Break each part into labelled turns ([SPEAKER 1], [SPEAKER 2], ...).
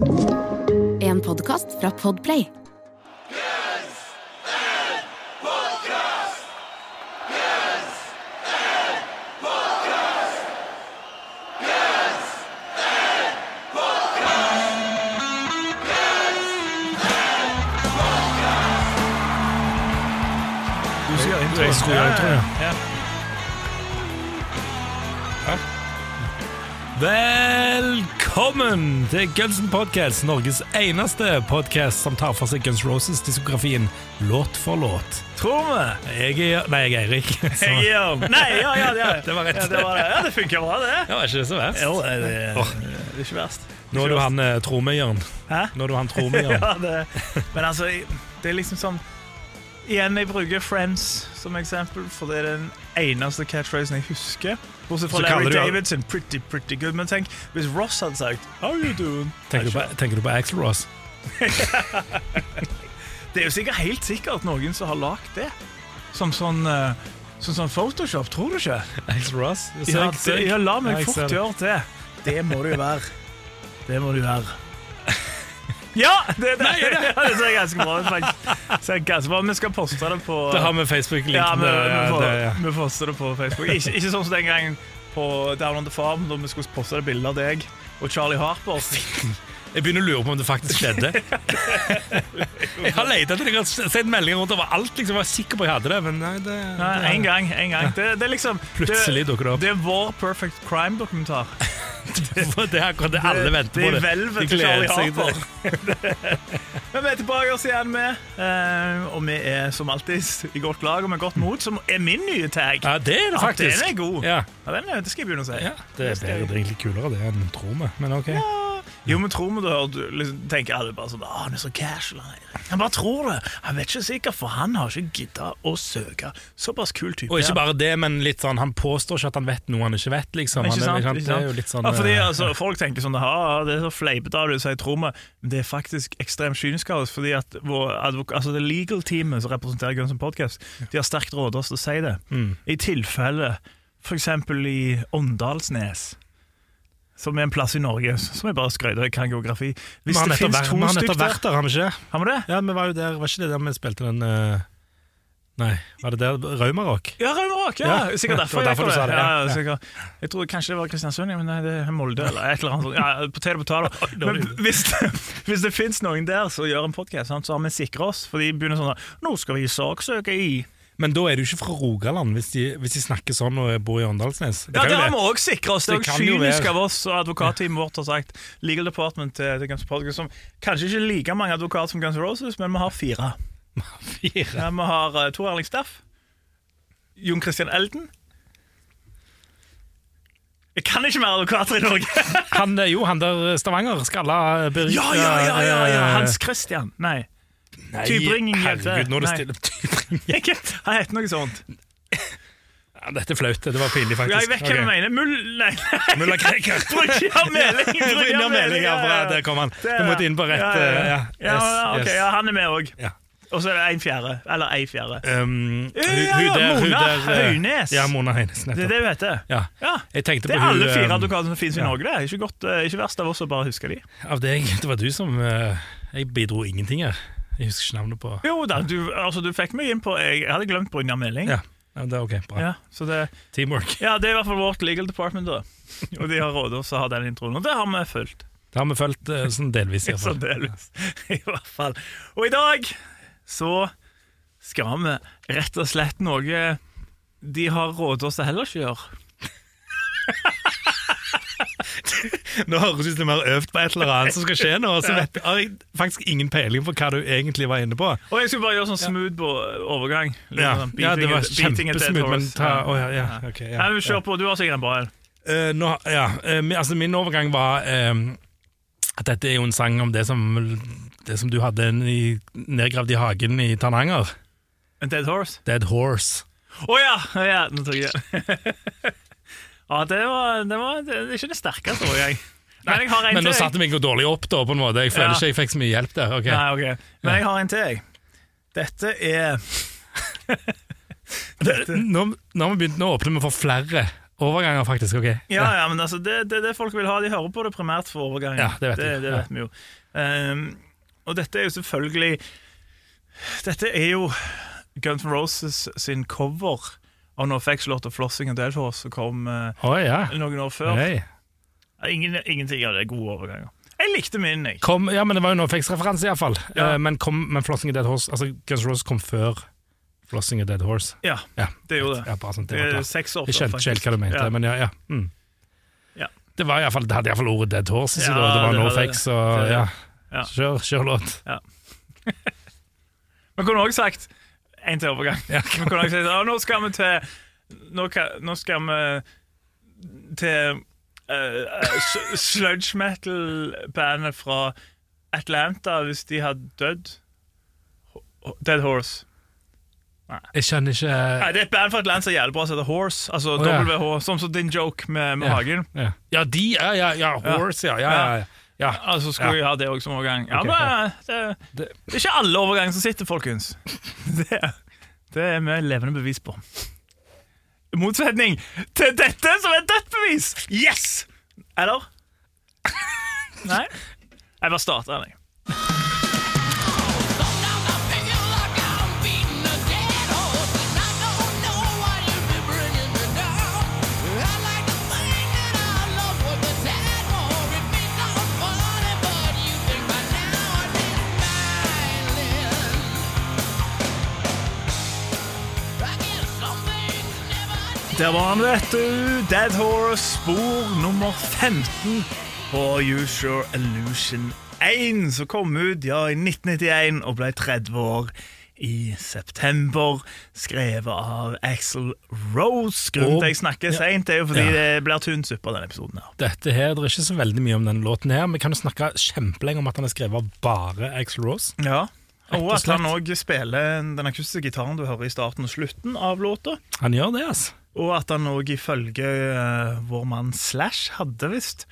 [SPEAKER 1] En podkast fra Podplay.
[SPEAKER 2] Du skal gjøre intro.
[SPEAKER 3] Jeg skulle gjøre intro, ja.
[SPEAKER 2] ja.
[SPEAKER 3] Velkommen til Guns N' Podcast, Norges eneste podcast som tar for seg Guns Roses-diskografien låt for låt.
[SPEAKER 2] Tror vi.
[SPEAKER 3] Jeg er Nei, jeg er Eirik. Så-
[SPEAKER 2] Jeg Jørn. Nei, ja, ja, ja.
[SPEAKER 3] Det var rett.
[SPEAKER 2] Ja, det, var det. Ja, det funker bra, det.
[SPEAKER 3] Ja, var ikke så verst?
[SPEAKER 2] Jo, det, det, det er ikke verst.
[SPEAKER 3] Nå er du han eh, tromøyeren.
[SPEAKER 2] Hæ?
[SPEAKER 3] Nå er du han Jørn.
[SPEAKER 2] Ja, det, men altså, det er liksom sånn Igjen, jeg bruker Friends som eksempel, for det er den eneste catchphrasen jeg husker. Bortsett fra Larry Davidson. Pretty, pretty good. Men tenk, hvis Ross hadde sagt How you doing?
[SPEAKER 3] Tenker, du på, tenker du på Axel Ross?
[SPEAKER 2] Det er jo sikkert helt sikkert noen som har lagd det. Som sånn, som sånn Photoshop, tror du ikke?
[SPEAKER 3] Axel Ross?
[SPEAKER 2] Ja, ja, la meg fort
[SPEAKER 3] det.
[SPEAKER 2] gjøre det. Det må det jo være. Det må det jo være. Ja! Det, det, ja, det ser ganske bra ut, faktisk. Ser ganske bra. Vi skal poste det på
[SPEAKER 3] Det har vi Facebook-linken.
[SPEAKER 2] ja, vi, vi,
[SPEAKER 3] ja,
[SPEAKER 2] får,
[SPEAKER 3] det, ja.
[SPEAKER 2] vi poster det på Facebook. Ikke, ikke sånn som den gangen på Down on the Farm, da vi skulle poste det bildet av deg og Charlie Harper.
[SPEAKER 3] Jeg begynner å lure på om det faktisk skjedde. jeg har leita etter det, jeg har sendt meldinger rundt over alt. Liksom, jeg var sikker på jeg hadde det, men nei, det,
[SPEAKER 2] Nei,
[SPEAKER 3] det
[SPEAKER 2] en gang. en gang det, det er liksom
[SPEAKER 3] Plutselig dukker det opp.
[SPEAKER 2] Det er vår Perfect Crime-dokumentar.
[SPEAKER 3] Det er akkurat det alle venter på.
[SPEAKER 2] Det
[SPEAKER 3] De gleder seg til.
[SPEAKER 2] Men vi er tilbake oss igjen med, eh, og vi er som alltid i godt lag og med godt mot, som er min nye tag.
[SPEAKER 3] Ja, det er det
[SPEAKER 2] Ja,
[SPEAKER 3] faktisk.
[SPEAKER 2] den er god.
[SPEAKER 3] Ja,
[SPEAKER 2] Ja, den er, det skal jeg begynne å si.
[SPEAKER 3] ja det, er, bedre, det er egentlig kulere det enn tror vi, men ok.
[SPEAKER 2] Jo, men tror vi du Og du liksom, tenker alle bare sånn Å, han er så casual. Han, han bare tror det. Han vet ikke sikkert, for han har ikke gidda å søke. Såpass kul type.
[SPEAKER 3] Og ikke bare det, men litt sånn, han påstår ikke at han vet noe han ikke vet, liksom.
[SPEAKER 2] Ikke sant,
[SPEAKER 3] han, sant? Det er jo litt sånn
[SPEAKER 2] ja, fordi
[SPEAKER 3] eh,
[SPEAKER 2] altså, Folk tenker sånn ah, det er så fleipete av deg så jeg tror vi, det er faktisk ekstremt kynisk. Fordi at vår altså det legal-teamet som representerer Guns N' Podcast, de har sterkt råd oss til å si det.
[SPEAKER 3] mm.
[SPEAKER 2] I tilfelle f.eks. i Åndalsnes, som er en plass i Norge som jeg bare skrøt av, kan geografi. Hvis det finnes to
[SPEAKER 3] vi har
[SPEAKER 2] stykker
[SPEAKER 3] nettopp vært der, har vi ikke?
[SPEAKER 2] Har vi det?
[SPEAKER 3] Ja, vi var jo der, var ikke det der vi spilte den uh, Nei, var det der Raumarock?
[SPEAKER 2] Ja, Raumarock! Ja.
[SPEAKER 3] Ja.
[SPEAKER 2] Sikkert derfor,
[SPEAKER 3] Det var derfor
[SPEAKER 2] jeg
[SPEAKER 3] du sa det, ja.
[SPEAKER 2] Sikkert. Jeg trodde kanskje det var Kristiansund, men nei, det er Molde eller et eller annet. sånt. Ja, potet og potet. Men
[SPEAKER 3] er
[SPEAKER 2] hvis det, hvis det finnes noen der som gjør en podkast, så har vi sikra oss. For de begynner sånn Nå skal vi saksøke i
[SPEAKER 3] Men da er du ikke fra Rogaland, hvis de, hvis de snakker sånn og bor i Åndalsnes. Det
[SPEAKER 2] Ja, det har vi òg sikra oss. Det er jo kynisk
[SPEAKER 3] være.
[SPEAKER 2] av oss, og advokatteamet vårt har sagt Legal Department til, til Guns Podcast, som kanskje ikke er like mange advokater som Guns Roses, men vi har fire.
[SPEAKER 3] Fire.
[SPEAKER 2] Ja, vi har uh, Tor Erling Staff, Jon Christian Elden Jeg kan ikke mer advokater i Norge!
[SPEAKER 3] Han, eh, jo, han der Stavanger, skalla eh,
[SPEAKER 2] Ja, ja, ja, ja, ja.
[SPEAKER 3] eh,
[SPEAKER 2] Hans Christian. Nei.
[SPEAKER 3] Nei,
[SPEAKER 2] Tybring-Ingjerd.
[SPEAKER 3] Herregud, nå er det stille Tybring.
[SPEAKER 2] Han heter noe sånt.
[SPEAKER 3] Ja, dette er flaut. Det var pinlig, faktisk.
[SPEAKER 2] Ja, jeg vet hva du mener. Mull...
[SPEAKER 3] Mulla Krekar.
[SPEAKER 2] Brynjar Meling!
[SPEAKER 3] Brynjar Meling, ja, bra, der kom han. Du måtte inn på rett
[SPEAKER 2] Ja, ja,
[SPEAKER 3] eh,
[SPEAKER 2] ja.
[SPEAKER 3] ja, Yes,
[SPEAKER 2] okay,
[SPEAKER 3] yes.
[SPEAKER 2] han er med òg.
[SPEAKER 3] Ja.
[SPEAKER 2] Og så er det en fjerde. Eller ei fjerde.
[SPEAKER 3] Um, hun-
[SPEAKER 2] ja,
[SPEAKER 3] der-
[SPEAKER 2] Mona
[SPEAKER 3] eh, Ja, Mona Høines.
[SPEAKER 2] Det er det hun heter.
[SPEAKER 3] Ja.
[SPEAKER 2] Ja.
[SPEAKER 3] Jeg tenkte
[SPEAKER 2] Det
[SPEAKER 3] på
[SPEAKER 2] er alle fire
[SPEAKER 3] advokatene
[SPEAKER 2] advokater som finnes i. Norge. det er Ikke, godt, eh, ikke verst av oss å bare huske de.
[SPEAKER 3] Av deg. Det var du som uh, Jeg bidro ingenting her. Jeg husker ikke navnet på
[SPEAKER 2] Jo da, du, altså, du fikk meg inn på Jeg hadde glemt Brynjar Meling.
[SPEAKER 3] Ja, ja det er ok. Bra.
[SPEAKER 2] Ja, så det,
[SPEAKER 3] Teamwork.
[SPEAKER 2] ja, det er i hvert fall vårt legal department, da. Og de har råd oss å ha den introen. Og det har vi fulgt.
[SPEAKER 3] Det har vi fulgt eh, sånn delvis. i hvert fall.
[SPEAKER 2] Særdeles. I hvert fall. Og i dag så skal vi rett og slett noe de har råd oss til heller ikke gjøre.
[SPEAKER 3] Nå høres det ut som vi har øvd på et eller annet som skal skje nå, så vet, har jeg faktisk ingen peiling på hva du egentlig var inne på.
[SPEAKER 2] Og jeg skulle bare gjøre sånn smooth på overgang.
[SPEAKER 3] Ja,
[SPEAKER 2] Beating,
[SPEAKER 3] ja det var kjempesmooth, men ta oh, ja, ja, okay, ja,
[SPEAKER 2] Nei. Kjør på, du har sikkert en bra en.
[SPEAKER 3] Uh, ja, uh, altså min overgang var uh, at dette er jo en sang om det som, det som du hadde i, nedgravd i hagen i Tananger.
[SPEAKER 2] En dead horse?
[SPEAKER 3] Dead Horse.
[SPEAKER 2] Å ja! ja! Nå tok jeg Ja, det var, det var det er ikke det sterkeste overgang. Men jeg har en
[SPEAKER 3] Men nå satte vi meg jo dårlig opp, da, på en måte. Jeg føler
[SPEAKER 2] Ja.
[SPEAKER 3] ikke jeg fikk så mye hjelp der. ok.
[SPEAKER 2] Nei, ok. Men jeg har en til, jeg. Dette er
[SPEAKER 3] Det, nå, nå har vi begynt, nå åpner vi for flere Overganger, faktisk. ok.
[SPEAKER 2] Ja, ja, men altså, det det det folk vil ha. De hører på det primært for overgangen.
[SPEAKER 3] Ja, det vet
[SPEAKER 2] det,
[SPEAKER 3] jeg.
[SPEAKER 2] det
[SPEAKER 3] Ja.
[SPEAKER 2] vet vi jo. Ehm, og dette er jo selvfølgelig Dette er jo Guns N' Roses sin cover av NoFX-låta 'Flossing and Dead Horse', som kom
[SPEAKER 3] Å ja.
[SPEAKER 2] noen år før.
[SPEAKER 3] Hei.
[SPEAKER 2] Ingen, ingenting av det er gode overganger. Jeg likte min, jeg.
[SPEAKER 3] Kom, ja, men det var jo NoFX-referanse, iallfall.
[SPEAKER 2] Ja.
[SPEAKER 3] Uh, men, kom, men Flossing og Dead Horse Altså, Guns Rose kom før Flossing og Dead Horse.
[SPEAKER 2] Ja,
[SPEAKER 3] Ja,
[SPEAKER 2] det gjorde det.
[SPEAKER 3] Ja, sånn, det var klart.
[SPEAKER 2] seks år
[SPEAKER 3] Jeg
[SPEAKER 2] før,
[SPEAKER 3] skjønte ikke helt hva du mente,
[SPEAKER 2] Ja.
[SPEAKER 3] men ja. ja. Mm.
[SPEAKER 2] Ja.
[SPEAKER 3] Det, var i fall, det hadde iallfall ordet Dead Horse i seg,
[SPEAKER 2] Ja.
[SPEAKER 3] Det var
[SPEAKER 2] hadde
[SPEAKER 3] og ja.
[SPEAKER 2] ja.
[SPEAKER 3] Kjør, kjør låt.
[SPEAKER 2] Man kunne også sagt en til overgang.
[SPEAKER 3] Ja.
[SPEAKER 2] Også nå skal vi til Nå, nå skal vi til uh, sludge metal-bandet fra Atlanta, hvis de hadde dødd. Dead Horse.
[SPEAKER 3] Jeg skjønner ikke
[SPEAKER 2] Nei, Det er et band fra Atlanta som er jævlig bra, som heter Horse. Altså
[SPEAKER 3] Å, ja.
[SPEAKER 2] WH, Sånn som din joke med, med
[SPEAKER 3] Ja.
[SPEAKER 2] Hagen.
[SPEAKER 3] Ja, ja de Ja, ja, ja. Horse, ja. ja, ja, ja.
[SPEAKER 2] Altså skulle vi ha det òg som overgang. Ja,
[SPEAKER 3] Ok,
[SPEAKER 2] men det,
[SPEAKER 3] Det-
[SPEAKER 2] det er ikke alle overganger som sitter, folkens. Det, det er vi levende bevis på. I motsetning til dette, som er dødt bevis! Yes! Eller? Nei? Jeg bare starter jeg. Der var han, vet du. Dead Horse, spor nummer 15 på Your Illusion 1, som kom ut ja, i 1991 og ble 30 år i september. Skrevet av Axel Rose. Grunnen til at jeg snakker
[SPEAKER 3] ja.
[SPEAKER 2] seint, er jo fordi
[SPEAKER 3] Ja.
[SPEAKER 2] det blir tynn suppe av denne episoden. her.
[SPEAKER 3] Dette her, Det er ikke så veldig mye om denne låten her. Vi kan jo snakke kjempelenge om at han er skrevet av bare Axel Rose.
[SPEAKER 2] Ja. Og at han òg spiller den akustiske gitaren du hører i starten og slutten av låta.
[SPEAKER 3] Han gjør det, altså.
[SPEAKER 2] Og at han òg ifølge uh, vår mann Slash hadde visst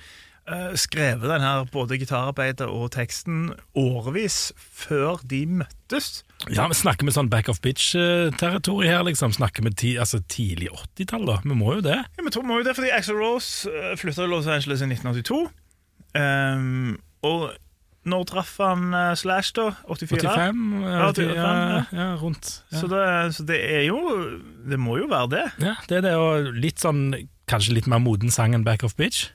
[SPEAKER 2] uh, skrevet den her både gitararbeidet og teksten årevis før de møttes.
[SPEAKER 3] Ja, vi Snakker med sånn back of bitch-territori her, liksom? Snakker vi ti, altså tidlig 80-tall, da? Vi må jo det.
[SPEAKER 2] Ja, vi må jo det fordi Axel Rose flytta til Los Angeles i 1982. Um, og når traff han eh, Slash, da? 84?
[SPEAKER 3] 85?
[SPEAKER 2] Ja,
[SPEAKER 3] Ja,
[SPEAKER 2] 85,
[SPEAKER 3] ja, ja rundt.
[SPEAKER 2] Så, det, så det er jo Det må jo være det.
[SPEAKER 3] ja, det er det, og litt sånn Kanskje litt mer moden sang enn Back Off Bitch?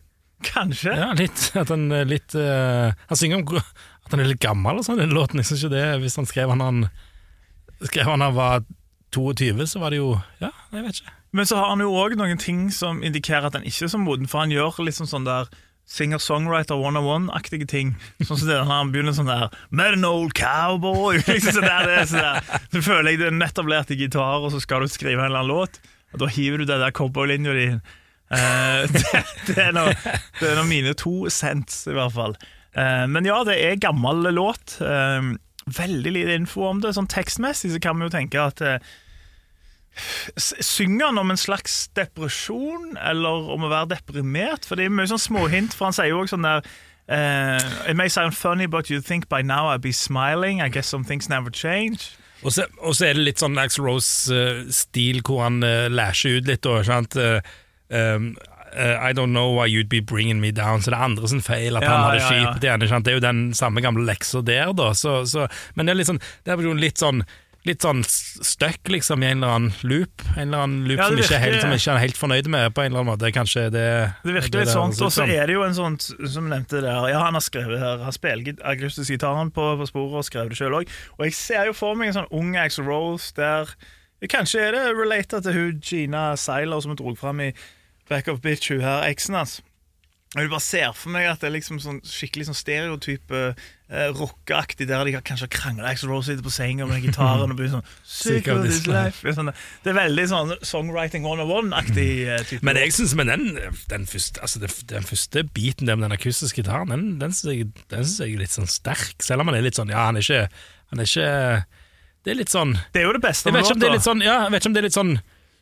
[SPEAKER 2] Kanskje.
[SPEAKER 3] Ja, litt. At han litt uh, Han synger om at han er litt gammel og sånn, den låten. Jeg synes ikke det Hvis han skrev han han Skrev han han var 22, så var det jo Ja, jeg vet ikke.
[SPEAKER 2] Men så har han jo òg noen ting som indikerer at han ikke er så moden, for han gjør liksom sånn der singer-songwriter 101-aktige ting. Sånn som det når han begynner sånn der Met an old cowboy liksom sånn der, det er sånn der. Så føler jeg du er nettopp lært i gitar, og så skal du skrive en eller annen låt, og da hiver du den der cowboylinja di. Uh, det, det, det er nå mine to cents, i hvert fall. Uh, men ja, det er gammel låt. Uh, veldig lite info om det. Sånn tekstmessig så kan vi jo tenke at eh, S- Synger han om en slags depresjon, eller om å være deprimert? For det er mye sånn småhint, for han sier jo også sånn der uh, It may sound funny, but you think by now I'd be smiling. I guess some things never change.
[SPEAKER 3] Og så, og så er det litt sånn Axel Rose-stil, hvor han uh, læsjer ut litt. Og, sant? eh, um, eh, I don't know why you'd be bringing me down. Så det er andre sin feil at
[SPEAKER 2] Ja,
[SPEAKER 3] han hadde
[SPEAKER 2] ja, ja.
[SPEAKER 3] kjipt igjen. sant? Det er jo den samme gamle leksa der, da. Så, så, men det er litt sånn, det er litt sånn Litt sånn stuck liksom i en eller annen loop. En eller annen loop
[SPEAKER 2] Ja,
[SPEAKER 3] som,
[SPEAKER 2] det
[SPEAKER 3] ikke helt, som ikke er helt fornøyd med, på en eller annen måte. Kanskje det
[SPEAKER 2] Det virker
[SPEAKER 3] det
[SPEAKER 2] litt sånn. Og så er det jo en sånn, som nevnte der Ja, han har skrevet her har spilt git- akustisk gitaren på, på sporet og skrevet det sjøl òg. Og jeg ser jo for meg en sånn ung Axel Rose der Kanskje er det related til hun Gina Seiler som vi dro fram i Back of Bitch, hun her, eksen hans. Jeg bare ser for meg at det er liksom sånn skikkelig sånn stereotype eh, rockeaktig, der de kanskje har krangla Axel Rose sitter på senga med gitaren og blir sånn Sick of this life. Sånn, det er veldig sånn songwriting 101-aktig eh, type.
[SPEAKER 3] Men jeg synes, men den, den, første, altså den, den første biten der med den akustiske gitaren, den, den syns jeg, jeg er litt sånn sterk. Selv om han er litt sånn Ja, han er ikke, han er ikke Det er litt sånn
[SPEAKER 2] Det er jo det beste
[SPEAKER 3] Jeg vet ikke om det er litt sånn Ja, jeg vet ikke om det er litt sånn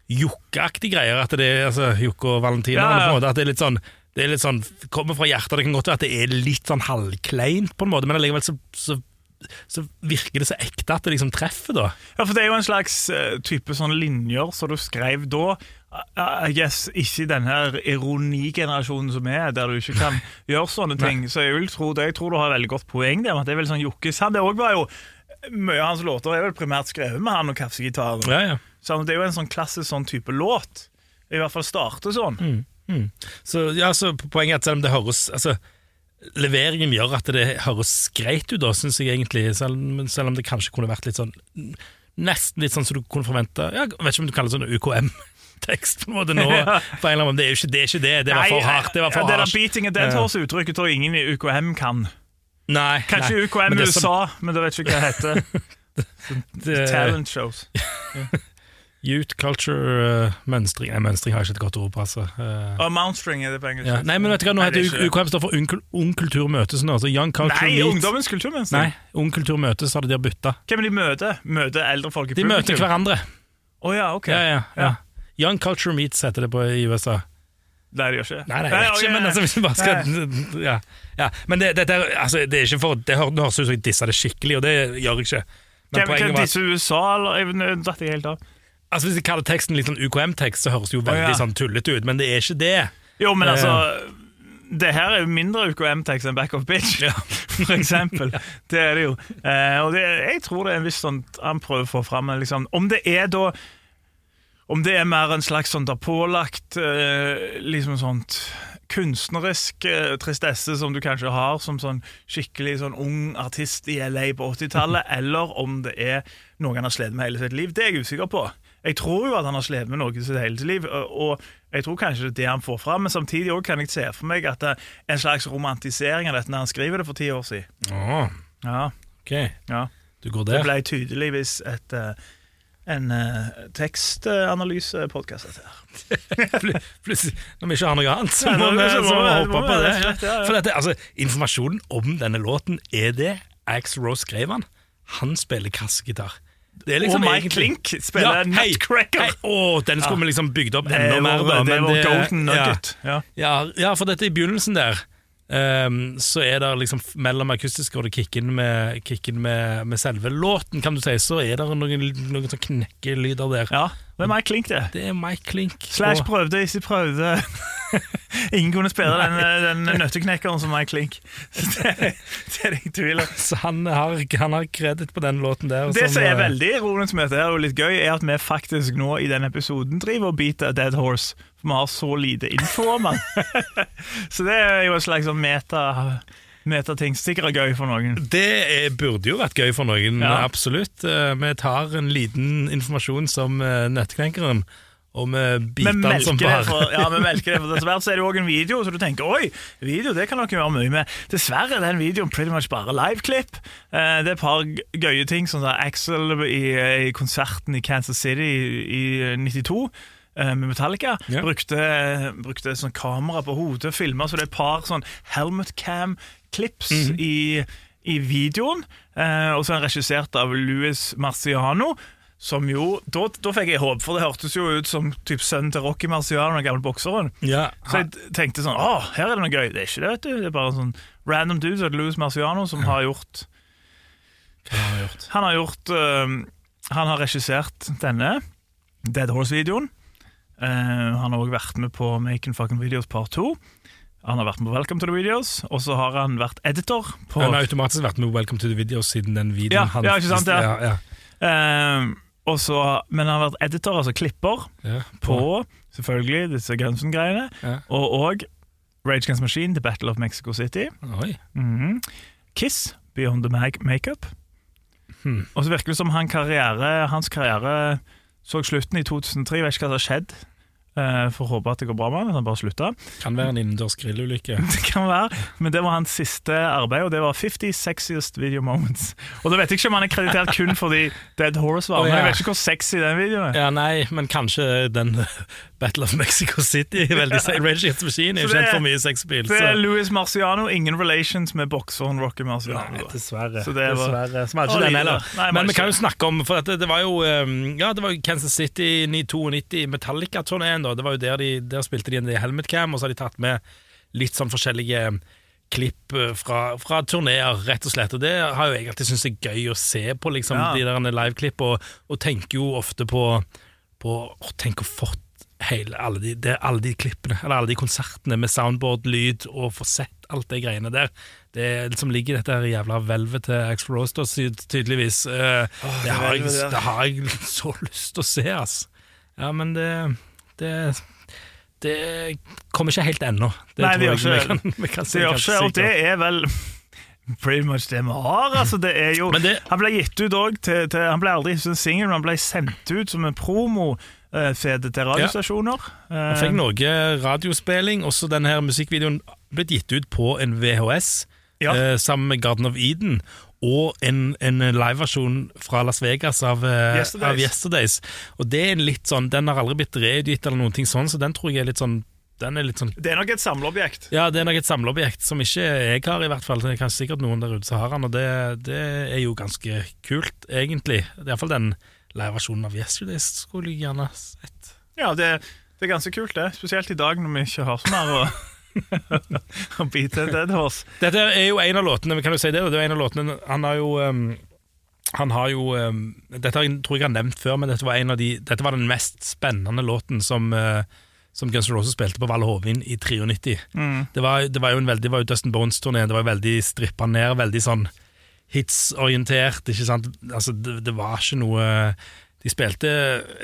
[SPEAKER 3] Jokke-aktige greier. At det er altså, Jokke og Valentina.
[SPEAKER 2] Ja, ja.
[SPEAKER 3] At det er litt sånn det er litt sånn, kommer fra hjertet. Det kan godt være at det er litt sånn halvkleint, på en måte, men allikevel så, så så virker det så ekte at det liksom treffer, da.
[SPEAKER 2] Ja, for det er jo en slags uh, type sånn linjer som du skrev da. Uh, I guess ikke i denne ironigenerasjonen som er, der du ikke kan gjøre sånne ting. Så jeg vil tro det. Jeg tror du har veldig godt poeng der. med at Det er vel sånn Jokkes Han Det også var jo Mye av hans låter er vel primært skrevet med han og kaffegitaren.
[SPEAKER 3] Ja, ja.
[SPEAKER 2] Så det er jo en sånn klassisk sånn type låt. I hvert fall starter sånn.
[SPEAKER 3] Så, ja, så poenget er at selv om det høres altså, Leveringen gjør at det høres greit ut, da, syns jeg egentlig. Selv, selv om det kanskje kunne vært litt sånn Nesten litt sånn som du kunne forvente Jeg vet ikke om du kaller det sånn UKM-tekst på en måte nå. En måte. Det er jo ikke det. Er ikke det. det var for hardt. Det var for
[SPEAKER 2] ja, det der
[SPEAKER 3] hardt.
[SPEAKER 2] beating and dead horse-uttrykket tror jeg ingen i UKM kan.
[SPEAKER 3] Nei,
[SPEAKER 2] Kanskje
[SPEAKER 3] nei.
[SPEAKER 2] UKM
[SPEAKER 3] Men
[SPEAKER 2] USA, men det vet ikke hva det heter. Talent shows.
[SPEAKER 3] Youth culture uh, mønstring Nei, mønstring har jeg ikke et godt ord på, altså. Uh,
[SPEAKER 2] oh, mountstring er det på engelsk.
[SPEAKER 3] ja. Nei, men vet du hva, nå
[SPEAKER 2] Nei,
[SPEAKER 3] heter
[SPEAKER 2] er.
[SPEAKER 3] UKM står for Ung, ung kultur møtes nå. Altså Young culture
[SPEAKER 2] Nei,
[SPEAKER 3] meets
[SPEAKER 2] Ungdommens kulturmønstring.
[SPEAKER 3] Nei, Ung kultur møtes, har de der bytta.
[SPEAKER 2] Hvem er de møter? Møter eldre folk i publikum?
[SPEAKER 3] De møter hverandre.
[SPEAKER 2] Å ja, ok.
[SPEAKER 3] Ja, ja, ja. Young culture meets heter det på i USA.
[SPEAKER 2] Nei, det gjør ikke det.
[SPEAKER 3] Nei, det
[SPEAKER 2] gjør
[SPEAKER 3] ikke, men altså, hvis vi bare skal ja, ja. Men det, det, det, altså, det er ikke for Det hø- det høres ut som jeg dissa det skikkelig, og det gjør jeg ikke. Men
[SPEAKER 2] Hvem,
[SPEAKER 3] poenget var
[SPEAKER 2] disse USA, eller? Jeg jeg, jeg, jeg helt av.
[SPEAKER 3] altså, Hvis jeg kaller teksten litt sånn UKM-tekst, så høres det jo veldig
[SPEAKER 2] ja.
[SPEAKER 3] sånn tullete ut, men det er ikke det.
[SPEAKER 2] Jo, men
[SPEAKER 3] Eh.
[SPEAKER 2] altså Det her er jo mindre UKM-tekst enn Back of Bitch, for eksempel. Det er det jo. Eh, og det, jeg tror det er en viss sånn Han prøver å få fram liksom Om det er da Om det er mer en slags sånn da pålagt eh, liksom sånt kunstnerisk eh, tristesse som du kanskje har som sånn skikkelig sånn ung artist i LA på 80-tallet, eller om det er noe han har slitt med hele sitt liv, det er jeg usikker på. Jeg tror jo at han har slitt med noe i sitt hele liv, og jeg tror kanskje det er det han får fram, men samtidig også kan jeg se for meg at det er en slags romantisering av dette når han skriver det for ti år siden.
[SPEAKER 3] Oh.
[SPEAKER 2] Ja,
[SPEAKER 3] ok,
[SPEAKER 2] ja.
[SPEAKER 3] du går
[SPEAKER 2] Det ble tydeligvis et, eh, en uh, tekstanalysepodkast.
[SPEAKER 3] Plutselig, når vi ikke har noe annet, så må vi,
[SPEAKER 2] så må
[SPEAKER 3] vi
[SPEAKER 2] vi-
[SPEAKER 3] hoppe på det.
[SPEAKER 2] ja.
[SPEAKER 3] For dette, altså, Informasjonen om denne låten er det Axe Rose skrev han. Han spiller kassegitar. Det er liksom
[SPEAKER 2] og Mike Klink spiller
[SPEAKER 3] Ja,
[SPEAKER 2] Nutcracker.
[SPEAKER 3] hei, Å, den skulle vi liksom bygd opp enda mer,
[SPEAKER 2] Det,
[SPEAKER 3] det
[SPEAKER 2] var golden nugget. Ja.
[SPEAKER 3] Ja, ja, for dette i begynnelsen der ehm, så er det liksom mellom akustiske og det kicken med, kicken med, med selve låten, kan du si, så er det noen, noen sånn knekkelyder der.
[SPEAKER 2] ja, det er Mike Klink, det.
[SPEAKER 3] Det er Mike Klink.
[SPEAKER 2] Slash prøvde, ikke prøvde. Ingen kunne spille den, den nøtteknekkeren som Mike Klink. Det, det er det ingen tvil om.
[SPEAKER 3] Så han har, han har kreditt på den låten der.
[SPEAKER 2] Det som er
[SPEAKER 3] eh,
[SPEAKER 2] veldig ironisk med dette, og litt gøy, er at vi faktisk nå i denne episoden driver og beater dead horse. For vi har så lite info om den. så det er jo en slags sånn meta, metating. Sikkert gøy for noen.
[SPEAKER 3] Det er, burde jo vært gøy for noen,
[SPEAKER 2] Ja.
[SPEAKER 3] absolutt. Eh, Vi tar en liten informasjon som uh, og vi biter den som bare
[SPEAKER 2] ja, vi melker det for etter hvert så er det jo også en video, så du tenker oi, video det kan dere gjøre mye med. Dessverre er den videoen pretty much bare liveklipp. Eh, det er et par gøye ting, som da Axel i, i konserten i Kansas City i, i 92 eh, med Metallica.
[SPEAKER 3] Yeah.
[SPEAKER 2] Brukte, brukte sånn kamera på hodet og filma, så det er et par sånn helmet cam-klips
[SPEAKER 3] Mhm.
[SPEAKER 2] i, i videoen. Eh, og så er den regissert av Louis Marciano. Som jo, da, da fikk jeg håp, for det hørtes jo ut som typ sønnen til Rocky Marciano, den gamle bokseren.
[SPEAKER 3] ja,
[SPEAKER 2] Så jeg tenkte sånn Å, her er det noe gøy. Det er ikke det, vet du. Det er bare en sånn random dude som Louis Marciano, som har gjort
[SPEAKER 3] Hva har han gjort?
[SPEAKER 2] Han har gjort øhm, Han har regissert denne Dead Horse-videoen. Eh, han har òg vært med på Making Fucking Videos Part 2. Han har vært med på Welcome to the Videos, og så har han vært editor på
[SPEAKER 3] Han har automatisk vært med på Welcome to the Videos siden den videoen.
[SPEAKER 2] Ja,
[SPEAKER 3] han-
[SPEAKER 2] ja, ikke sant, ja.
[SPEAKER 3] ja, ja.
[SPEAKER 2] Ehm, og Men han har vært editor, altså klipper,
[SPEAKER 3] Ja,
[SPEAKER 2] på selvfølgelig disse Gunsen-greiene.
[SPEAKER 3] Ja.
[SPEAKER 2] Og òg Rage Against Machine, The Battle of Mexico City.
[SPEAKER 3] Oi.
[SPEAKER 2] -hmm. Kiss, Beyond the Mag Makeup.
[SPEAKER 3] Hmm.
[SPEAKER 2] Og så virker det som han karriere, hans karriere så slutten i 2003. Jeg vet ikke hva som har skjedd. Uh, får håpe at det går bra med han, at han bare slutta.
[SPEAKER 3] Kan være en innendørs grillulykke.
[SPEAKER 2] Det kan være, men det var hans siste arbeid, og det var 50 Sexiest Video Moments. Og da vet jeg ikke om han er kreditert kun fordi Dead Horse var, men
[SPEAKER 3] ja.
[SPEAKER 2] jeg vet ikke hvor sexy den videoen er.
[SPEAKER 3] Ja, nei, men kanskje den Battle of Mexico City Veldig ja. Rage Against Machine er jo kjent for mye sexspill.
[SPEAKER 2] Det er Louis Marciano, ingen relations med bokseren Rocky Marciano.
[SPEAKER 3] Nei, dessverre.
[SPEAKER 2] Så det var-
[SPEAKER 3] dessverre. Vi ikke den heller. Men vi kan jo snakke om For det, det var jo um, Ja, det var Kansas City 92 Metallica-turneen. Det var jo der, de, der spilte de i Helmet Cam, og så har de tatt med litt sånn forskjellige klipp eh, fra, fra turneer, rett og slett. Og det har jo jeg alltid syntes er gøy å se på, liksom,
[SPEAKER 2] Ja.
[SPEAKER 3] de der liveklipp, og, og tenker jo ofte på, på å, Tenk å fått hele, alle, de, det, alle de klippene, eller alle de konsertene med soundboard-lyd, og få sett alt det greiene der. Det liksom ligger i dette her jævla hvelvet til Axel Rose, tydeligvis. Eh, det, har jeg, det har jeg så lyst til å se, ass. Ja, men det, det det kommer ikke helt ennå. Det
[SPEAKER 2] Nei,
[SPEAKER 3] tror jeg vi kan, vi kan si
[SPEAKER 2] Det ikke, og det er vel pretty much det vi har. Altså, det er jo,
[SPEAKER 3] det-
[SPEAKER 2] han ble gitt ut òg Han ble aldri som singel, men han ble sendt ut som en promo-CD til radiostasjoner.
[SPEAKER 3] Han
[SPEAKER 2] Eh,
[SPEAKER 3] fikk noe radiospilling, også denne her musikkvideoen blitt gitt ut på en VHS
[SPEAKER 2] Ja.
[SPEAKER 3] eh, sammen med Garden of Eden. Og en, en liveversjon fra Las Vegas av, eh,
[SPEAKER 2] Yesterdays.
[SPEAKER 3] av Yesterdays. Og det er en litt sånn Den har aldri blitt reutgitt eller noen ting sånn, så den tror jeg er litt sånn Den er sånn
[SPEAKER 2] Det er nok et samleobjekt.
[SPEAKER 3] Ja, det er nok et samleobjekt som ikke jeg har, i hvert fall. Det er kanskje sikkert noen der ute som har den, og det, det er jo ganske kult, egentlig. Iallfall den liveversjonen av Yesterday skulle jeg gjerne sett.
[SPEAKER 2] Ja, det, det er ganske kult, det. Spesielt i dag når vi ikke har sånn her. å, å bite dead horse.
[SPEAKER 3] Dette er jo en av låtene, vi kan jo si det, det er en av låtene Han har jo um, Han har jo um, Dette tror jeg jeg har nevnt før, men dette var, en av de, dette var den mest spennende låten som, uh, som Guns N' Roses spilte på Valle Hovin i 93.
[SPEAKER 2] Mm.
[SPEAKER 3] Det, var, det var jo en veldig, det var jo Dustin Bones-turné, det var veldig strippa ned, veldig sånn hitsorientert, ikke sant. Altså, det, det var ikke noe De spilte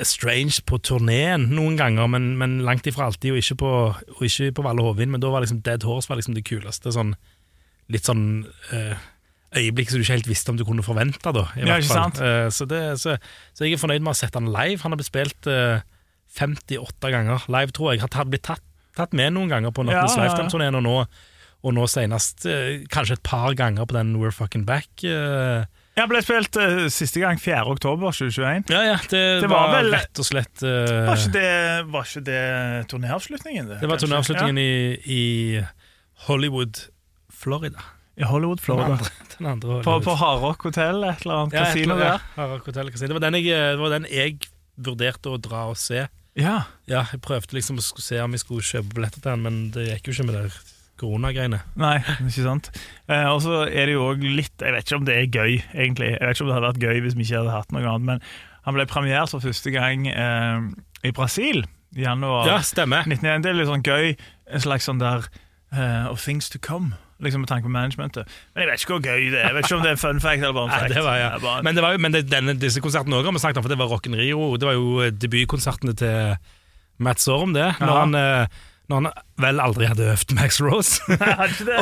[SPEAKER 3] Strange på turneen noen ganger, men, men langt ifra alltid, og ikke på, og ikke på Valle Hovin. Men da var liksom Dead Horse var liksom det kuleste. Sånn, litt sånn eh, øyeblikk som du ikke helt visste om du kunne forvente. Da, i
[SPEAKER 2] Ja,
[SPEAKER 3] hvert fall. Eh, så, det, så, så jeg er fornøyd med å ha sett han live. Han har blitt spilt eh, 58 ganger live, tror jeg. Har blitt tatt, tatt med noen ganger på Nattens
[SPEAKER 2] ja.
[SPEAKER 3] Lifetime-turneen, og nå, og nå senest eh, kanskje et par ganger på den We're Fucking Back. Uh,
[SPEAKER 2] Jeg ble spilt uh, siste gang 4. oktober 2021.
[SPEAKER 3] ja, ja, det,
[SPEAKER 2] Det var
[SPEAKER 3] var,
[SPEAKER 2] vel-
[SPEAKER 3] rett og slett uh,
[SPEAKER 2] Var ikke det, var ikke det turnéavslutningen?
[SPEAKER 3] Det var turnéavslutningen i, i Hollywood, Florida.
[SPEAKER 2] I Hollywood,
[SPEAKER 3] Den
[SPEAKER 2] Florida.
[SPEAKER 3] andre, den andre
[SPEAKER 2] På,
[SPEAKER 3] Hollywood.
[SPEAKER 2] på Hardrock hotell, et eller annet
[SPEAKER 3] ja,
[SPEAKER 2] kasino der.
[SPEAKER 3] Ja, Harald Hotel kasino. Det var, den jeg, det var den jeg vurderte å dra og se.
[SPEAKER 2] Ja.
[SPEAKER 3] Ja, Jeg prøvde liksom å se om jeg skulle kjøpe billetter til den, men det gikk jo ikke med det koronagreiene.
[SPEAKER 2] Nei, ikke sant. Eh, og så er det jo òg litt Jeg vet ikke om det er gøy, egentlig. Jeg vet ikke om det hadde vært gøy hvis vi ikke hadde hatt noe annet, men han ble premiert for første gang eh, i Brasil i januar
[SPEAKER 3] Ja, stemmer.
[SPEAKER 2] 1991. Det er litt sånn gøy, en slags sånn der uh, Of things to come. Liksom med tanke på managementet. Men jeg vet ikke hvor gøy det er. Jeg vet ikke om det er fun fact eller bare en
[SPEAKER 3] Nei, det var, ja.
[SPEAKER 2] Det bare-
[SPEAKER 3] Men, det var jo, men det, denne, disse konsertene også har vi snakket om, for det var Rock'n Rio. Det var jo eh, debutkonsertene til Matt Sorum, det. Når,
[SPEAKER 2] Ja.
[SPEAKER 3] han, eh, når han vel aldri hadde øvd Max Rose.
[SPEAKER 2] Nei, hadde ikke det.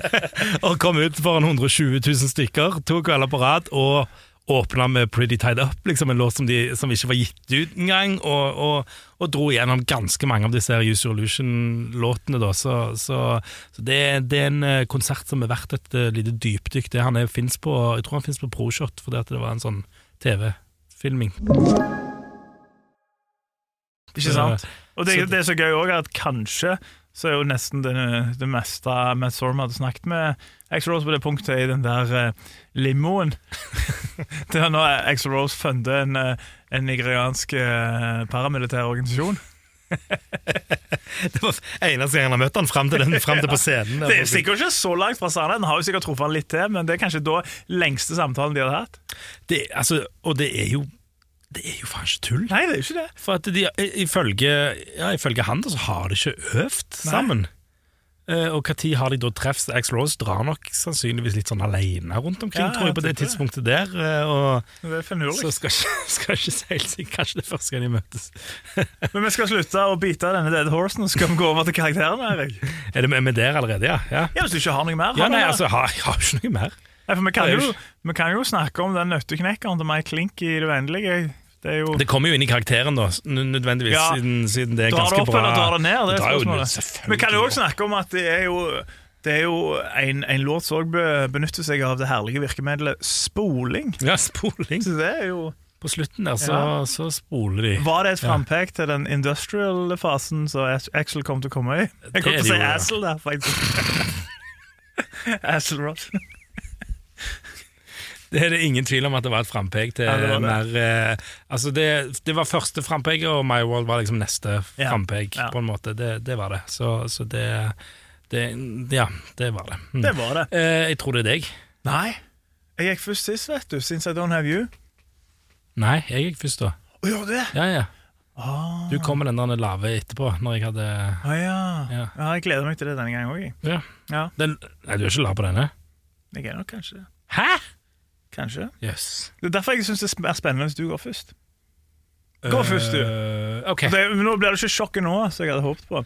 [SPEAKER 3] og kom ut foran 120 000 stykker to kvelder på rad og åpna med Pretty Tied Up, liksom en låt som, de, som ikke var gitt ut engang, og, og, og dro gjennom ganske mange av disse Use Your Illusion-låtene. da, Så, så, så det, det er en eh, konsert som er verdt et eh, lite dypdykk. Det han er, finnes på, jeg tror han finnes på ProShot, fordi at det var en sånn TV-filming.
[SPEAKER 2] Ikke sant? Og det, det er så gøy òg at kanskje så er jo nesten det, det meste Matt Storm hadde snakket med Axel Rose på det punktet i den der uh, limoen. det er når Axel Rose funder en, eh, en nigeriansk uh, paramilitær organisasjon.
[SPEAKER 3] Det var eneste gang han har møtt han fram til, den, frem til på scenen.
[SPEAKER 2] Det er sikkert ikke så langt fra sannheten, har jo sikkert truffet han litt til, men det er kanskje da lengste samtalen de hadde hatt.
[SPEAKER 3] det, altså, og det er jo Det er jo faen ikke tull.
[SPEAKER 2] Nei, det er jo ikke det.
[SPEAKER 3] For at de, ifølge, ja, ifølge han da, så har de ikke øvd sammen. Eh, og når har de da treffs? Axl Rose drar nok sannsynligvis litt sånn alene rundt omkring,
[SPEAKER 2] Ja,
[SPEAKER 3] tror jeg, på det
[SPEAKER 2] det.
[SPEAKER 3] tidspunktet der. eh, og
[SPEAKER 2] Det er finurlig.
[SPEAKER 3] så skal ikke, skal ikke si helt sikkert kanskje det er første gang de møtes.
[SPEAKER 2] Men vi skal slutte å bite denne dead horsen, og skal vi gå over til karakterene. Erik.
[SPEAKER 3] Er det med, med der allerede, ja? Ja,
[SPEAKER 2] Ja, Hvis du ikke har noe mer?
[SPEAKER 3] ja
[SPEAKER 2] har ja,
[SPEAKER 3] nei, altså, jeg har, jeg har ikke noe mer.
[SPEAKER 2] Nei, for vi kan,
[SPEAKER 3] er
[SPEAKER 2] jo vi kan jo snakke om den nøtteknekkeren til Mike Klink i det uendelige. Det jo
[SPEAKER 3] Det kommer jo inn i karakteren, da, nødvendigvis,
[SPEAKER 2] Ja.
[SPEAKER 3] siden, siden det er
[SPEAKER 2] Drar det
[SPEAKER 3] ganske
[SPEAKER 2] opp
[SPEAKER 3] bra.
[SPEAKER 2] eller drar det ned? Det er spørsmålet. Vi kan jo
[SPEAKER 3] opp.
[SPEAKER 2] også snakke om at det er jo det er jo en, en låt som òg benytter seg av det herlige virkemidlet spoling.
[SPEAKER 3] Ja, spoling.
[SPEAKER 2] Så det er jo
[SPEAKER 3] På slutten der så,
[SPEAKER 2] Ja.
[SPEAKER 3] så spoler de.
[SPEAKER 2] Var det et frampek til den industrial-fasen som Axel kom til å komme i? Jeg kom til å si
[SPEAKER 3] det ja.
[SPEAKER 2] Assel der, faktisk. Assel Ross.
[SPEAKER 3] Det er det ingen tvil om at det var et frampek til
[SPEAKER 2] Ja, det var det.
[SPEAKER 3] mer eh, Altså, det, det var første frampeget, og My World var liksom neste
[SPEAKER 2] Ja,
[SPEAKER 3] frampek,
[SPEAKER 2] ja.
[SPEAKER 3] på en måte. Det, det var det. Så, så det, Det, ja, det var det. Mm.
[SPEAKER 2] Det var det.
[SPEAKER 3] Eh, jeg tror det er deg.
[SPEAKER 2] Nei. Jeg gikk først sist, vet du. Since I don't have you.
[SPEAKER 3] Nei, jeg gikk først, da.
[SPEAKER 2] Å, gjør det?
[SPEAKER 3] Ja, ja.
[SPEAKER 2] Ah.
[SPEAKER 3] Du kom med den der lave etterpå, når jeg hadde
[SPEAKER 2] Ah, ja.
[SPEAKER 3] Ja.
[SPEAKER 2] ja. Jeg gleder meg til det denne gangen òg.
[SPEAKER 3] Ja.
[SPEAKER 2] Ja.
[SPEAKER 3] Den, nei, du er ikke lav på denne?
[SPEAKER 2] Jeg er nok kanskje det.
[SPEAKER 3] Hæ?!
[SPEAKER 2] Kanskje.
[SPEAKER 3] Yes.
[SPEAKER 2] Det er derfor jeg syns det er spennende hvis du går først. Gå først, du.
[SPEAKER 3] Okay. ok.
[SPEAKER 2] Det, nå blir det ikke sjokket nå, som jeg hadde håpet på.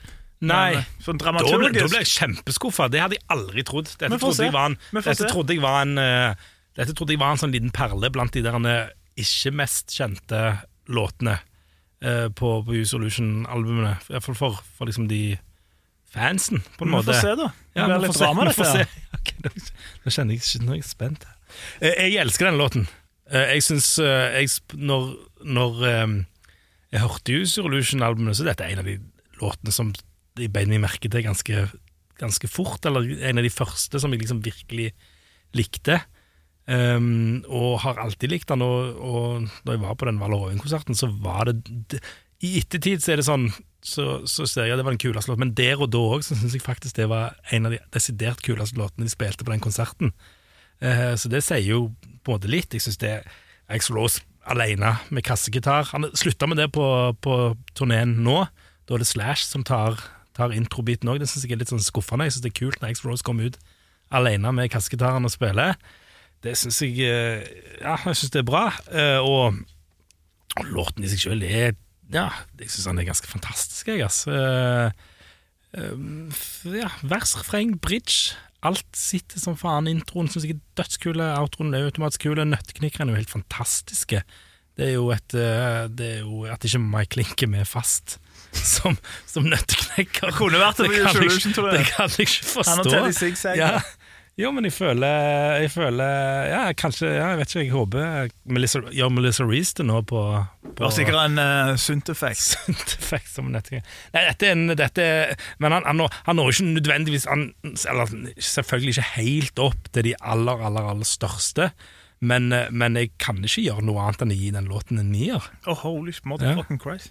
[SPEAKER 3] Nei.
[SPEAKER 2] Men, sånn
[SPEAKER 3] Da ble, da ble jeg kjempeskuffa. Det hadde jeg aldri trodd. Dette trodde jeg var en, dette trodde jeg var en uh, Dette trodde jeg var en sånn liten perle blant de der eh, ikke mest kjente låtene uh, på, på U-Solution-albumene. Iallfall for, for liksom de fansen, på en
[SPEAKER 2] Vi
[SPEAKER 3] måte.
[SPEAKER 2] får se, da.
[SPEAKER 3] Ja, vi får se,
[SPEAKER 2] drama,
[SPEAKER 3] vi får se. Ok, nå, nå kjenner jeg ikke Nå er jeg spent. Eh, Jeg elsker den låten. Eh, Jeg syns eh, Når, når eh, jeg hørte Use Revolution-albumet, så dette er en av de låtene som de beit meg merke til ganske, ganske fort. Eller en av de første som jeg liksom virkelig likte. Um, og har alltid likt den. Og, og da jeg var på den Valorøyen-konserten så var det, det I ettertid så er det sånn så, så ser jeg at det var den kuleste låten, men der og da òg syns jeg faktisk det var en av de desidert kuleste låtene de spilte på den konserten. Eh, så det sier jo på en måte litt. Jeg syns det er Axel Rose alene med kassegitar Han slutta med det på, på turneen nå. Da er det Slash som tar, tar introbiten òg. Det syns jeg er litt sånn skuffende. Jeg syns det er kult når Axel Rose kommer ut alene med kassegitaren og spiller. Det syns jeg eh, Ja, jeg syns det er bra. Eh, Og, og låten i seg sjøl er Ja, jeg syns han er ganske fantastisk, jeg, altså. Eh, Ja, vers, refreng, bridge. Alt sitter som faen. Introen syns jeg er dødskule. Outroen er automatisk kul, Nøtteknikkerne er jo helt fantastiske. Det er jo et eh, Det er jo at ikke Mike Link er med fast som, som nøtteknekker.
[SPEAKER 2] Det det
[SPEAKER 3] Det kan jeg ikke forstå.
[SPEAKER 2] Han og Teddy Zigzag.
[SPEAKER 3] Ja. Jo, men jeg føler, jeg føler Ja, kanskje ja, Jeg vet ikke, jeg håper Melissa, gjør Melissa Reece det nå på, på
[SPEAKER 2] var sikkert en uh, sunt effekt.
[SPEAKER 3] Sunt-effekt som nettopp- Nei, dette er en dette, Men han, han, når- han når ikke nødvendigvis han, Eller selvfølgelig ikke helt opp til de aller, aller, aller største. Men, eh, men jeg kan ikke gjøre noe annet enn å gi den låten en nier.
[SPEAKER 2] Oh, holy motherfucking Christ.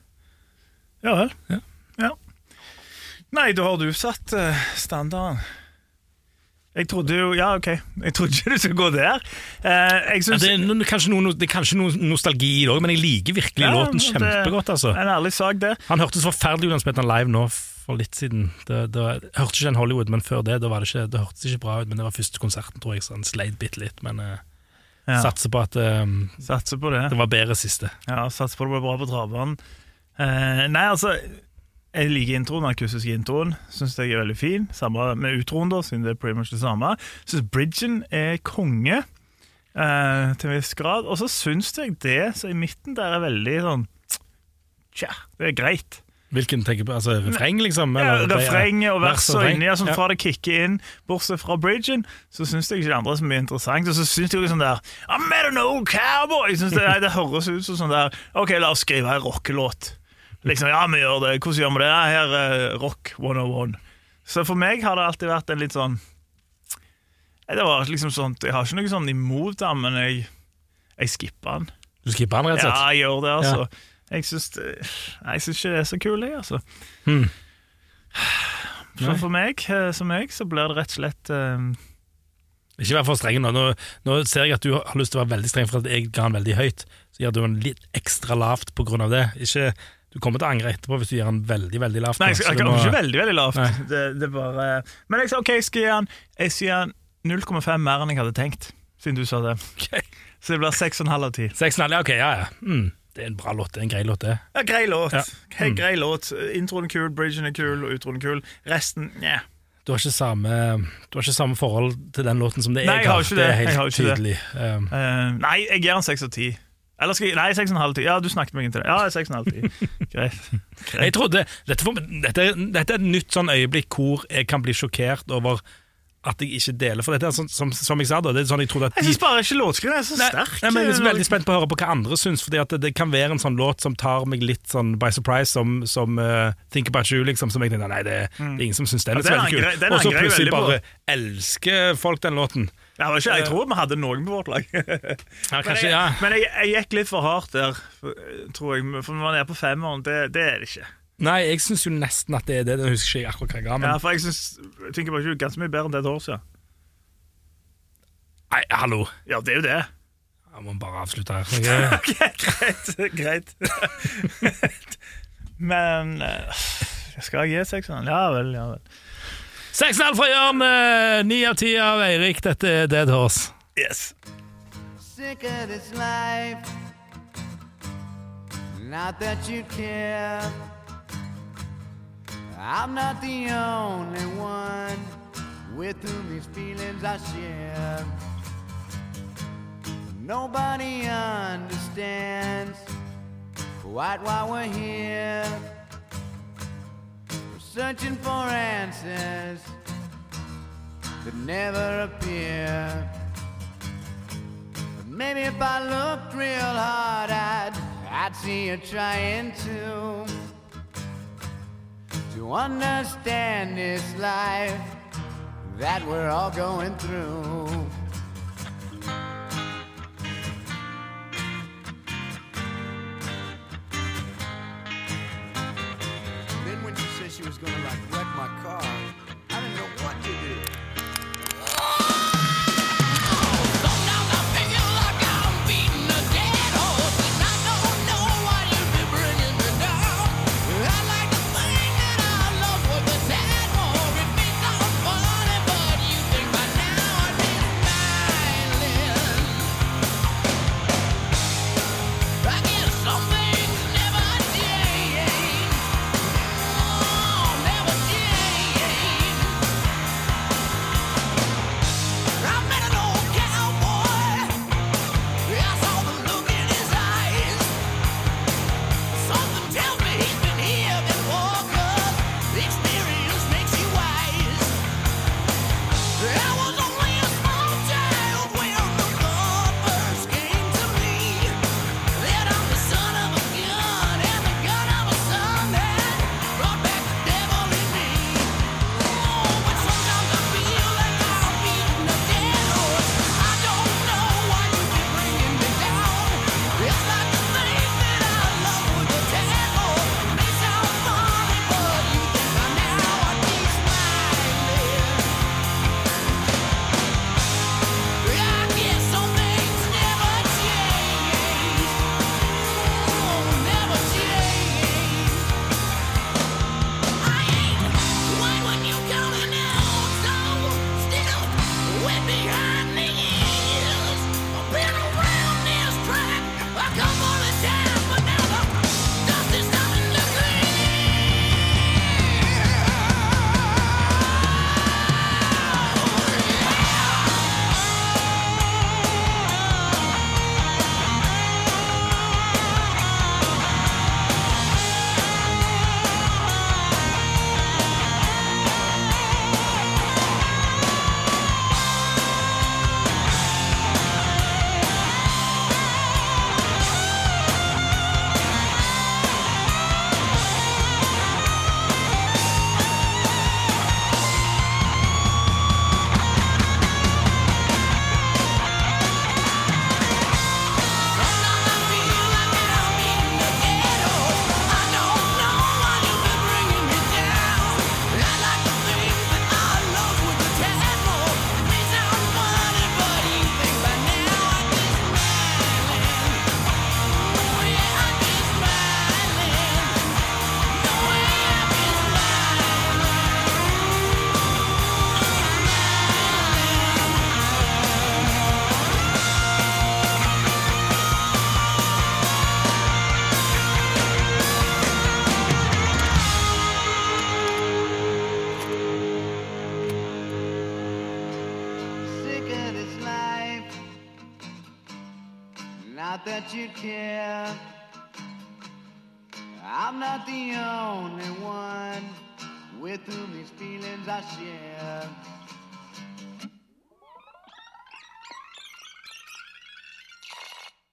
[SPEAKER 2] Ja vel.
[SPEAKER 3] Ja. ja.
[SPEAKER 2] Nei, da har du satt uh, standarden. Jeg trodde jo Ja, ok. Jeg trodde ikke du skulle gå der. Eh, jeg
[SPEAKER 3] Ja, det, er, kanskje noe, det er kanskje noe nostalgi i det òg, men jeg liker virkelig
[SPEAKER 2] Ja,
[SPEAKER 3] låten kjempegodt. altså
[SPEAKER 2] En ærlig sak, det.
[SPEAKER 3] Han hørtes forferdelig ut da han spilte den live nå for litt siden. Det, det, jeg hørte ikke den Hollywood, men før det da var det, ikke, det hørtes ikke bra ut. Men det var første konserten, tror jeg, så han sleit bitte litt. Men eh,
[SPEAKER 2] Ja.
[SPEAKER 3] satser på at eh,
[SPEAKER 2] Satser på det.
[SPEAKER 3] det var bedre siste.
[SPEAKER 2] Ja, Satser på det ble bra på travbanen. Eh, nei, altså Jeg liker introen, den akustiske introen. Syns jeg er veldig fin. Samme med utroen, da, siden det er pretty much det samme. Syns bridgen er konge eh, til en viss grad. Og så syns jeg det som i midten der er veldig sånn Tja, det er greit.
[SPEAKER 3] Hvilken tenker på? Altså refreng, liksom?
[SPEAKER 2] Ja,
[SPEAKER 3] Eller-
[SPEAKER 2] Refrenget og
[SPEAKER 3] vers
[SPEAKER 2] verset
[SPEAKER 3] og
[SPEAKER 2] inni, altså,
[SPEAKER 3] Ja.
[SPEAKER 2] fra det kicker inn, bortsett fra bridgen, så syns jeg ikke det andre er så mye interessant. Og så syns jeg jo sånn der I met an old cowboy! Synes det, det høres ut som sånn der Ok, la oss skrive en rockelåt. Liksom, ja, vi gjør det. Hvordan gjør vi det? Ja, her er Rock 101. Så for meg har det alltid vært en litt sånn Det var liksom sånn Jeg har ikke noe sånn imot den, men jeg, jeg skipper den.
[SPEAKER 3] Du skipper den, rett og slett?
[SPEAKER 2] Ja, jeg gjør det, altså. Syns jeg syns ikke det er så kult, jeg, altså.
[SPEAKER 3] Hmm.
[SPEAKER 2] Så for meg, eh, som meg, så blir det rett og slett um...
[SPEAKER 3] Ikke vær for streng nå. nå. Nå ser jeg at du har lyst til å være veldig streng for at jeg ga den veldig høyt. Så gjør du den litt ekstra lavt på grunn av det. Ikke, du kommer til å angre etterpå hvis du gir den veldig veldig lavt.
[SPEAKER 2] Nei, jeg, jeg,
[SPEAKER 3] jeg,
[SPEAKER 2] jeg,
[SPEAKER 3] må-
[SPEAKER 2] ikke veldig veldig lavt. Det, det er bare Men jeg sa ok, jeg skal gi Jeg skal gi den 0,5 mer enn jeg hadde tenkt, siden du sa det.
[SPEAKER 3] Okay.
[SPEAKER 2] Så det blir 6,5 av 10.
[SPEAKER 3] Seks og en halv, ja, ok, ja, ja. Mm. Det er en bra låt, det er en grei låt, det.
[SPEAKER 2] Ja, grei låt.
[SPEAKER 3] Ja.
[SPEAKER 2] Helt
[SPEAKER 3] Mm.
[SPEAKER 2] grei låt. Introen er kul, bridgen er kul, og utroen er kul. Resten, nja.
[SPEAKER 3] Du har ikke samme, du har ikke samme forhold til den låten som det
[SPEAKER 2] Nei,
[SPEAKER 3] jeg
[SPEAKER 2] har ikke
[SPEAKER 3] Det er helt
[SPEAKER 2] Jeg det.
[SPEAKER 3] tydelig. Um,
[SPEAKER 2] nei, jeg gir den 6 av 10. Eller skal jeg Nei, 6,5 av 10. Ja, du snakket meg inn til det. Ja, 6,5 av 10. Greit.
[SPEAKER 3] jeg trodde, dette, dette, dette er et nytt sånn øyeblikk hvor jeg kan bli sjokkert over at jeg ikke deler. For dette er sånn, som, som jeg sa da, det er sånn jeg trodde at
[SPEAKER 2] Jeg
[SPEAKER 3] de
[SPEAKER 2] syns bare ikke låtskriven er så
[SPEAKER 3] Nei,
[SPEAKER 2] sterk.
[SPEAKER 3] nei, men Jeg er veldig spent på å høre på hva andre syns, at det, det kan være en sånn låt som tar meg litt sånn by surprise, som, som uh, Think About You, liksom, som jeg tenkte nei, det, det er ingen som syns den er så veldig kul. Og så plutselig bare elsker folk den låten.
[SPEAKER 2] Ja, ikke, jeg tror vi hadde noen på vårt lag.
[SPEAKER 3] Ja,
[SPEAKER 2] Men, jeg,
[SPEAKER 3] ja.
[SPEAKER 2] men jeg, jeg gikk litt for hardt der, for- tror jeg. For når man er på femmeren, det, det er det ikke.
[SPEAKER 3] Nei, jeg syns jo nesten at det er det. Jeg husker ikke akkurat hva jeg ga, men
[SPEAKER 2] Ja, for jeg synes, jeg tenker bare ikke ganske mye bedre enn det et år siden.
[SPEAKER 3] Nei, hallo.
[SPEAKER 2] Ja, det er jo det.
[SPEAKER 3] Jeg må bare avslutte her. Okay.
[SPEAKER 2] Ok, greit. greit. Men eh, skal jeg gi sekseren? Ja vel, ja vel.
[SPEAKER 3] 6,5 fra Jørn, eh, 9 av 10 av Eirik. Dette er Dead Horse.
[SPEAKER 2] Yes.
[SPEAKER 4] sick of this life. Not that you care. I'm not the only one with whom these feelings I share. Nobody understands quite why we're here. Searching for answers that never appear. But Maybe if I looked real hard, I'd, I'd see you trying to to understand this life that we're all going through. Gonna like wreck my car, care. I'm not the only one with whom these feelings I share.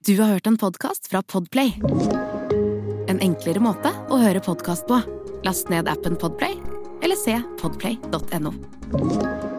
[SPEAKER 1] Du har hørt en podkast fra Podplay. En enklere måte å høre podkast på. Last ned appen Podplay, eller se podplay.no.